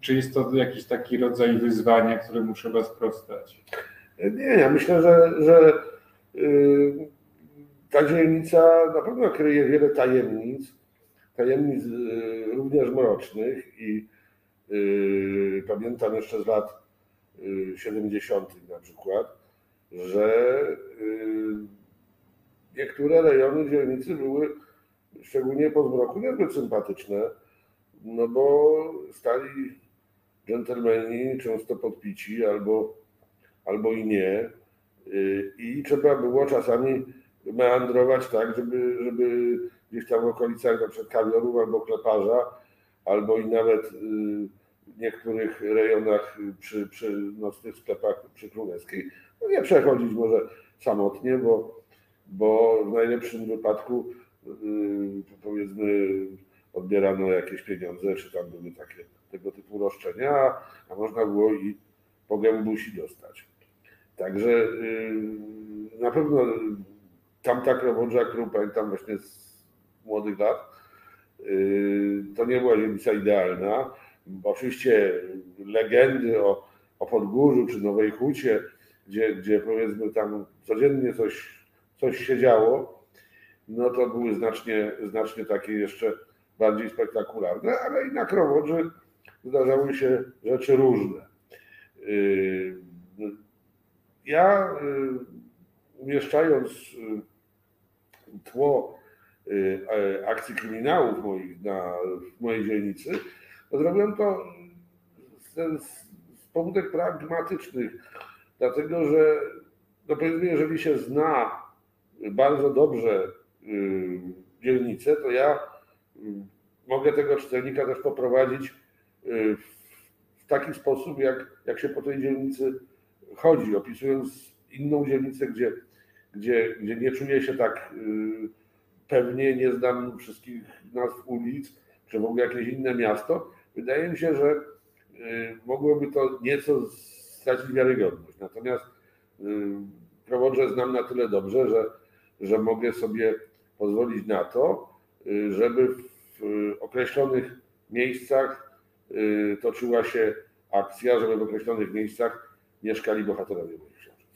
czy jest to jakiś taki rodzaj wyzwania, któremu trzeba sprostać? Nie, ja myślę, że, że ta dzielnica na pewno kryje wiele tajemnic, tajemnic również mrocznych i pamiętam jeszcze z lat 70. na przykład, że niektóre rejony dzielnicy były, szczególnie po zmroku, niezbyt sympatyczne, no bo stali dżentelmeni, często podpici albo, albo i nie. I trzeba było czasami meandrować tak, żeby, żeby gdzieś tam w okolicach na przykład kawiorów albo kleparza, albo i nawet w niektórych rejonach przy, przy nocnych sklepach przy Królewskiej, no nie przechodzić może samotnie, bo, bo w najlepszym wypadku powiedzmy odbierano jakieś pieniądze, czy tam były takie tego typu roszczenia, a można było i po gębusi dostać. Także na pewno tamta krowodża, którą pamiętam właśnie z młodych lat, to nie była ziemica idealna. Bo oczywiście legendy o, o Podgórzu czy Nowej Hucie, gdzie, gdzie powiedzmy tam codziennie coś, coś się działo, no to były znacznie, znacznie takie jeszcze bardziej spektakularne, ale i na Krowodży zdarzały się rzeczy różne. Ja umieszczając tło akcji kryminałów moich na, w mojej dzielnicy, zrobiłem to z, z pobudek pragmatycznych, dlatego że no powiedzmy, jeżeli się zna bardzo dobrze dzielnicę, to ja mogę tego czytelnika też poprowadzić w taki sposób, jak, jak się po tej dzielnicy chodzi, opisując inną dzielnicę, gdzie, gdzie, gdzie nie czuję się tak pewnie, nie znam wszystkich nazw ulic, czy w ogóle jakieś inne miasto, wydaje mi się, że mogłoby to nieco stracić wiarygodność. Natomiast Krowodrze znam na tyle dobrze, że, że mogę sobie pozwolić na to, żeby w określonych miejscach toczyła się akcja, żeby w określonych miejscach mieszkali bohaterowie moich książek.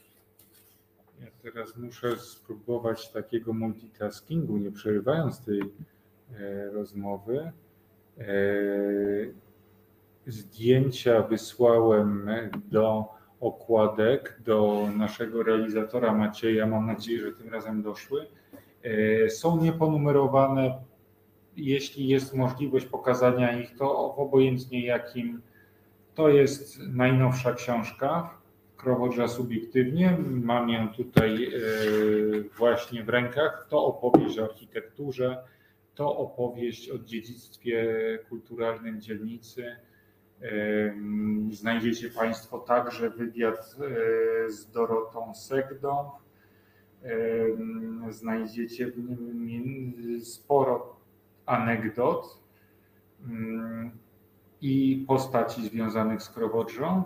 Ja teraz muszę spróbować takiego multitaskingu, nie przerywając tej rozmowy. Zdjęcia wysłałem do okładek do naszego realizatora Macieja. Mam nadzieję, że tym razem doszły. Są nieponumerowane. Jeśli jest możliwość pokazania ich, to obojętnie jakim. To jest najnowsza książka Krowodrza subiektywnie. Mam ją tutaj właśnie w rękach. To opowieść o architekturze, to opowieść o dziedzictwie kulturalnym dzielnicy. Znajdziecie Państwo także wywiad z Dorotą Segdą. Znajdziecie sporo anegdot i postaci związanych z Krowodrzą.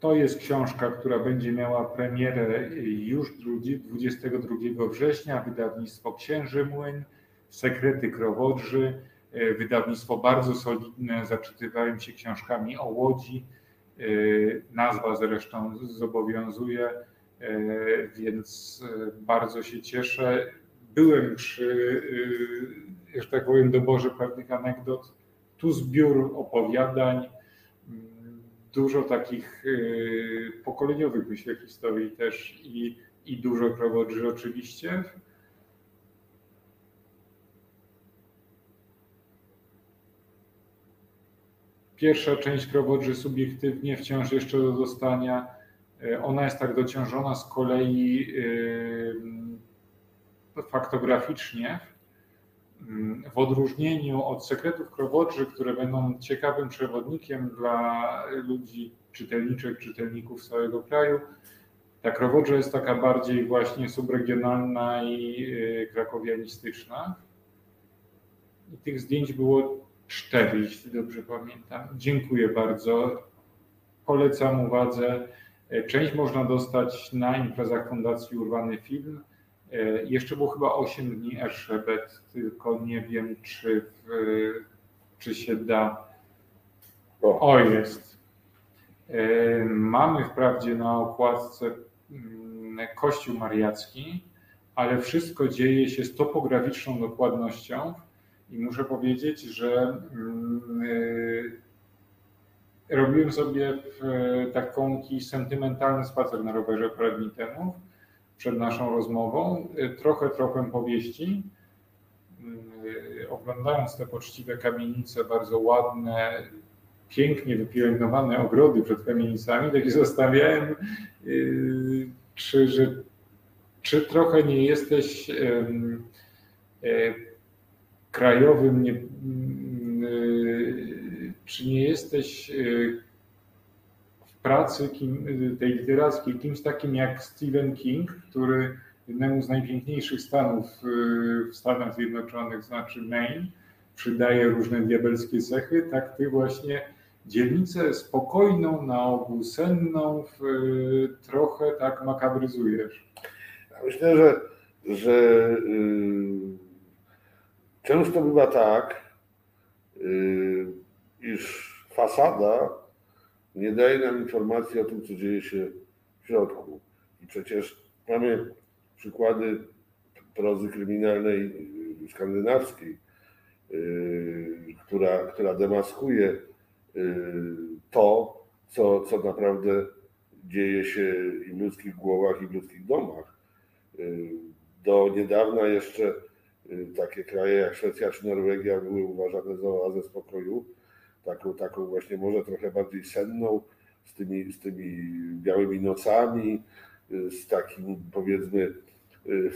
To jest książka, która będzie miała premierę już 22 września. Wydawnictwo Księży Młyn, Sekrety Krowodrzy. Wydawnictwo bardzo solidne. Zaczytywałem się książkami o Łodzi. Nazwa zresztą zobowiązuje, więc bardzo się cieszę. Byłem przy, że tak powiem, doborze pewnych anegdot. Tu zbiór opowiadań dużo takich pokoleniowych, myślę, historii też i, i dużo krowodrzy oczywiście. Pierwsza część krowodrzy subiektywnie wciąż jeszcze do dostania. Ona jest tak dociążona z kolei faktograficznie, w odróżnieniu od sekretów krowodrzy, które będą ciekawym przewodnikiem dla ludzi, czytelniczek, czytelników z całego kraju, ta krowodrza jest taka bardziej właśnie subregionalna i krakowianistyczna. I tych zdjęć było cztery, jeśli dobrze pamiętam. Dziękuję bardzo. Polecam uwadze. Część można dostać na imprezach Fundacji Urwany Film. Jeszcze było chyba 8 dni Erszebet, tylko nie wiem, czy, w, czy się da. O, o jest. Mamy wprawdzie na okładce Kościół Mariacki, ale wszystko dzieje się z topograficzną dokładnością i muszę powiedzieć, że robiłem sobie taką sentymentalny spacer na rowerze parę dni temu, przed naszą rozmową, trochę, trochę powieści. Oglądając te poczciwe kamienice, bardzo ładne, pięknie wypielęgnowane ogrody przed kamienicami, tak się zastanawiałem, czy, że, czy trochę nie jesteś e, krajowym, nie, czy nie jesteś w pracy kim, tej literackiej kimś takim jak Stephen King, który jednemu z najpiękniejszych stanów w Stanach Zjednoczonych, znaczy Maine, przydaje różne diabelskie cechy, tak ty właśnie dzielnicę spokojną, na ogół senną, trochę tak makabryzujesz. Myślę, że, że yy, często bywa tak, yy, iż fasada nie daje nam informacji o tym, co dzieje się w środku. I przecież mamy przykłady prozy kryminalnej yy, skandynawskiej, yy, która, która demaskuje to, co, co naprawdę dzieje się i w ludzkich głowach, i w ludzkich domach. Do niedawna jeszcze takie kraje jak Szwecja czy Norwegia były uważane za oazę spokoju, taką, taką właśnie może trochę bardziej senną, z tymi, z tymi białymi nocami, z takim powiedzmy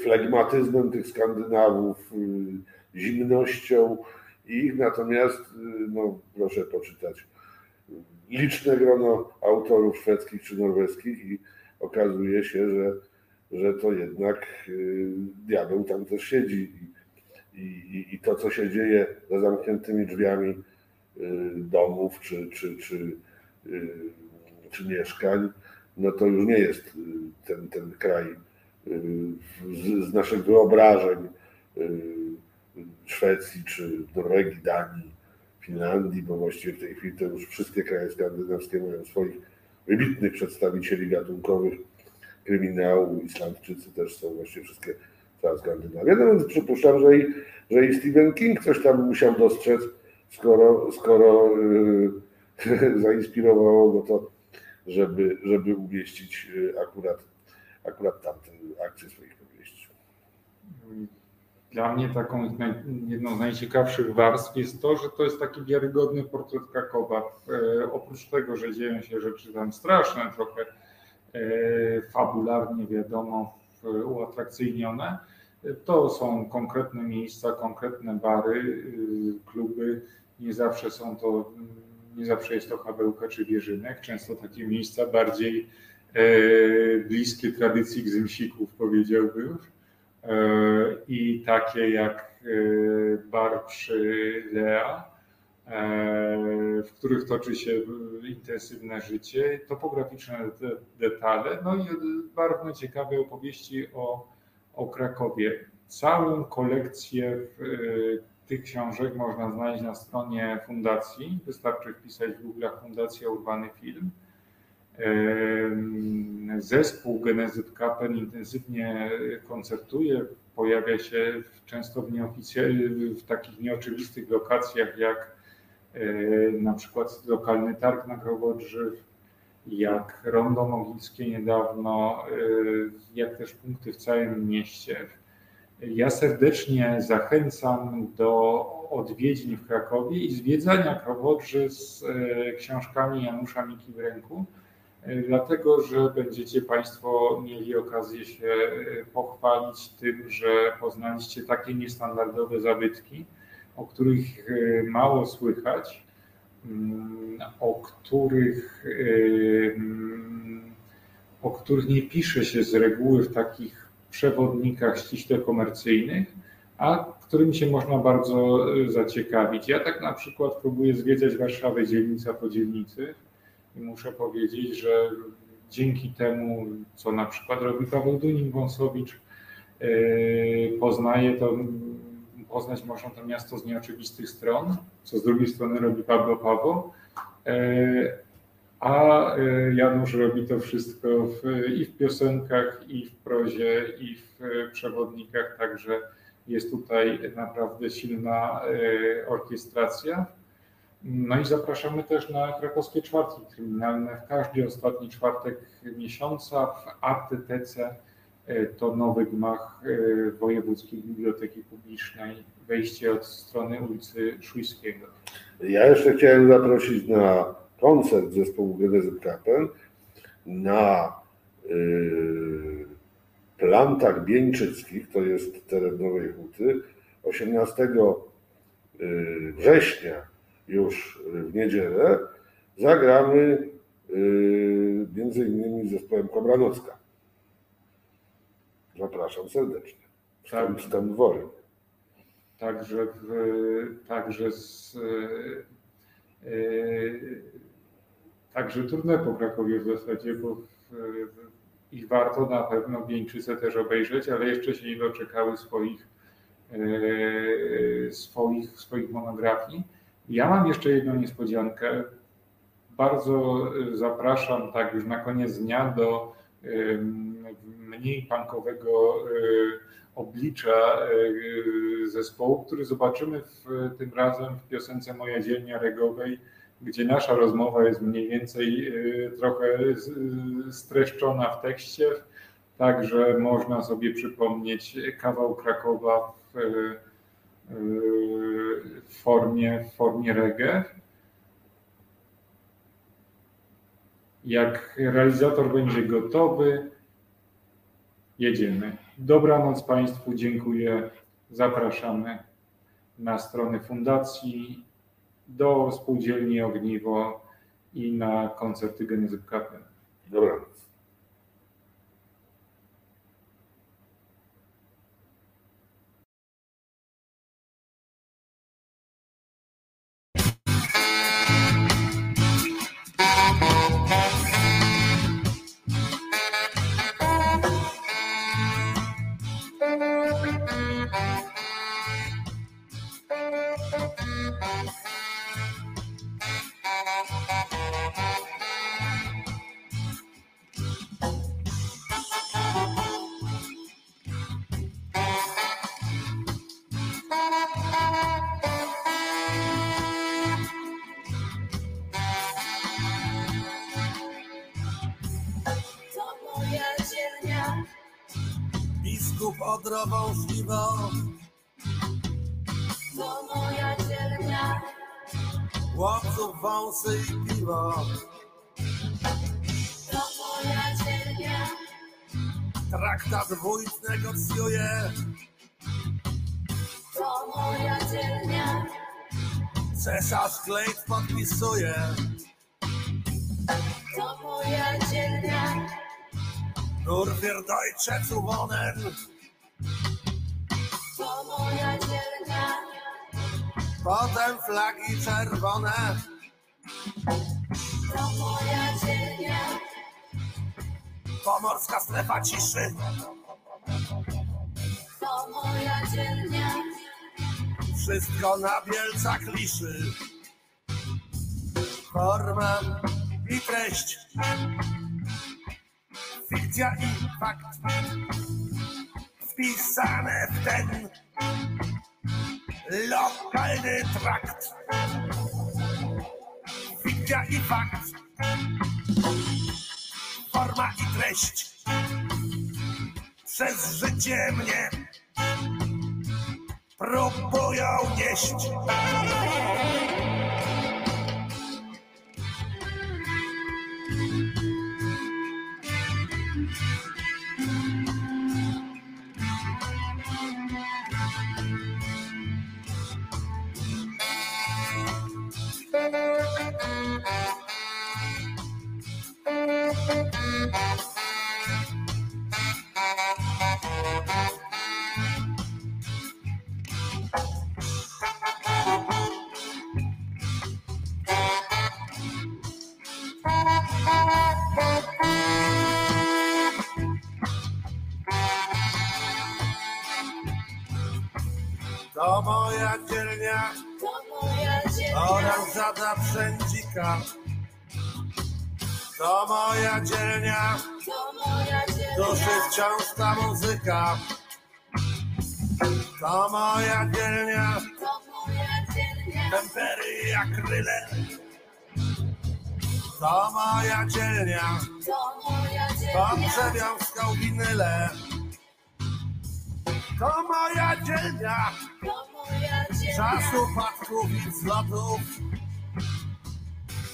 flegmatyzmem tych Skandynawów, zimnością ich, natomiast no, proszę poczytać liczne grono autorów szwedzkich czy norweskich i okazuje się, że, że to jednak diabeł tam też siedzi i, i, i to, co się dzieje za zamkniętymi drzwiami domów czy, czy, czy, czy mieszkań, no to już nie jest ten, ten kraj z, z naszych wyobrażeń Szwecji czy Norwegii, Danii, Finlandii, bo właściwie w tej chwili to już wszystkie kraje skandynawskie mają swoich wybitnych przedstawicieli gatunkowych kryminału. Islandczycy też są właściwie wszystkie cała Skandynawia. No więc przypuszczam, że i, że i Stephen King coś tam musiał dostrzec, skoro, skoro yy, zainspirowało go to, żeby, żeby umieścić akurat, akurat tamtę akcję swoich powieści. Dla mnie taką jedną z najciekawszych warstw jest to, że to jest taki wiarygodny portret Krakowa. E, oprócz tego, że dzieją się rzeczy tam straszne, trochę e, fabularnie wiadomo, uatrakcyjnione, to są konkretne miejsca, konkretne bary, y, kluby. Nie zawsze są to, nie zawsze jest to Hawełka czy Wierzynek. Często takie miejsca bardziej e, bliskie tradycji gzymsików, powiedziałbym. E, I takie jak e, bar przy Lea, w których toczy się intensywne życie, topograficzne detale, no i bardzo ciekawe opowieści o o Krakowie. Całą kolekcję y, tych książek można znaleźć na stronie fundacji. Wystarczy wpisać w Google Fundacja Urbany Film. Zespół Genezyt Kapen intensywnie koncertuje, pojawia się często w, w takich nieoczywistych lokacjach jak na przykład lokalny targ na Krowodrzyw, jak Rondo Mogilskie niedawno, y, jak też punkty w całym mieście. Ja serdecznie zachęcam do odwiedzin w Krakowie i zwiedzania Krowodrzy z y, książkami Janusza Miki w ręku, dlatego że będziecie Państwo mieli okazję się pochwalić tym, że poznaliście takie niestandardowe zabytki, o których mało słychać Mm, o których, o których nie pisze się z reguły w takich przewodnikach ściśle komercyjnych, a którym się można bardzo e, zaciekawić. Ja tak na przykład próbuję zwiedzać Warszawę dzielnica po dzielnicy i muszę powiedzieć, że dzięki temu, co na przykład robi Paweł Dunin-Wąsowicz, e, poznaje to poznać można to miasto z nieoczywistych stron, co z drugiej strony robi Pablo Paweł, e, a e, Janusz robi to wszystko w, i w piosenkach, i w prozie, i w przewodnikach, także jest tutaj naprawdę silna e, orkiestracja. No i zapraszamy też na krakowskie czwartki kryminalne w każdy ostatni czwartek miesiąca w Artytece. E, to nowy gmach e, Wojewódzkiej Biblioteki Publicznej, wejście od strony ulicy Szujskiego. Ja jeszcze chciałem zaprosić na koncert zespołu Genezy Kapen na yy, Plantach Bieńczyckich, to jest teren Nowej Huty, 18 yy, września już w niedzielę zagramy między innymi zespołem Kobranocka. Zapraszam serdecznie. Tak. W tym dworem. Także, w, także z, yy, także trudne po Krakowie w zasadzie, bo w, ich warto na pewno Wieńczyce też obejrzeć, ale jeszcze się nie doczekały swoich, yy, swoich, swoich monografii. Ja mam jeszcze jedną niespodziankę. Bardzo zapraszam tak już na koniec dnia do mniej punkowego oblicza zespołu, który zobaczymy w, tym razem w piosence Moja dzielnia regowej, gdzie nasza rozmowa jest mniej więcej trochę streszczona w tekście, także można sobie przypomnieć kawał Krakowa w, w formie, w formie reggae. Jak realizator będzie gotowy, jedziemy. Dobranoc Państwu, dziękuję. Zapraszamy na stronę fundacji, do spółdzielni Ogniwo i na koncerty Genezy Kapel. Dobranoc. Podpisuje. to moja dzielnia, Nur für Deutsche zu wohnen, to moja dzielnia, potem flagi czerwone. to moja dzielnia, Pomorska strefa ciszy, to moja dzielnia, wszystko na Bielcach liszy. Forma i treść, fikcja i fakt, wpisane w ten lokalny trakt. Fikcja i fakt, forma i treść, przez życie mnie próbują nieść.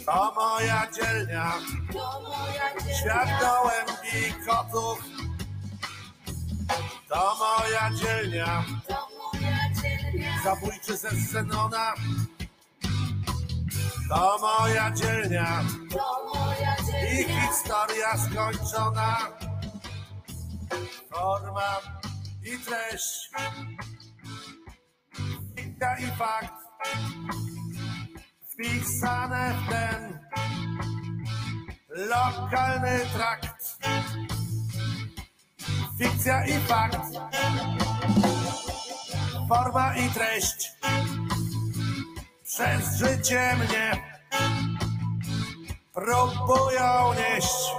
To moja dzielnia, To moja świat gołębi i kotów. To moja dzielnia, To moja dzielnia. zabójczy ze Zenona. To moja dzielnia To moja i historia skończona. Forma i treść, fikcja i fakt wpisane w ten lokalny trakt. Fikcja i fakt, forma i treść przez życie mnie próbują nieść.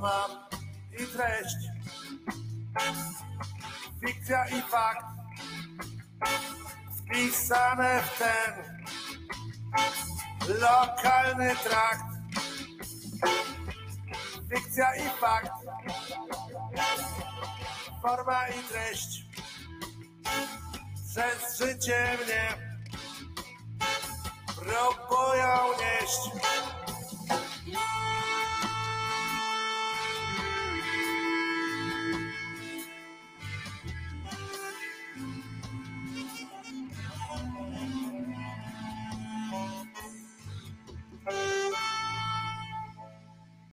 I treść, fikcja i fakt wpisane w ten lokalny trakt. Fikcja i fakt, forma i treść przez życie mnie próbują nieść.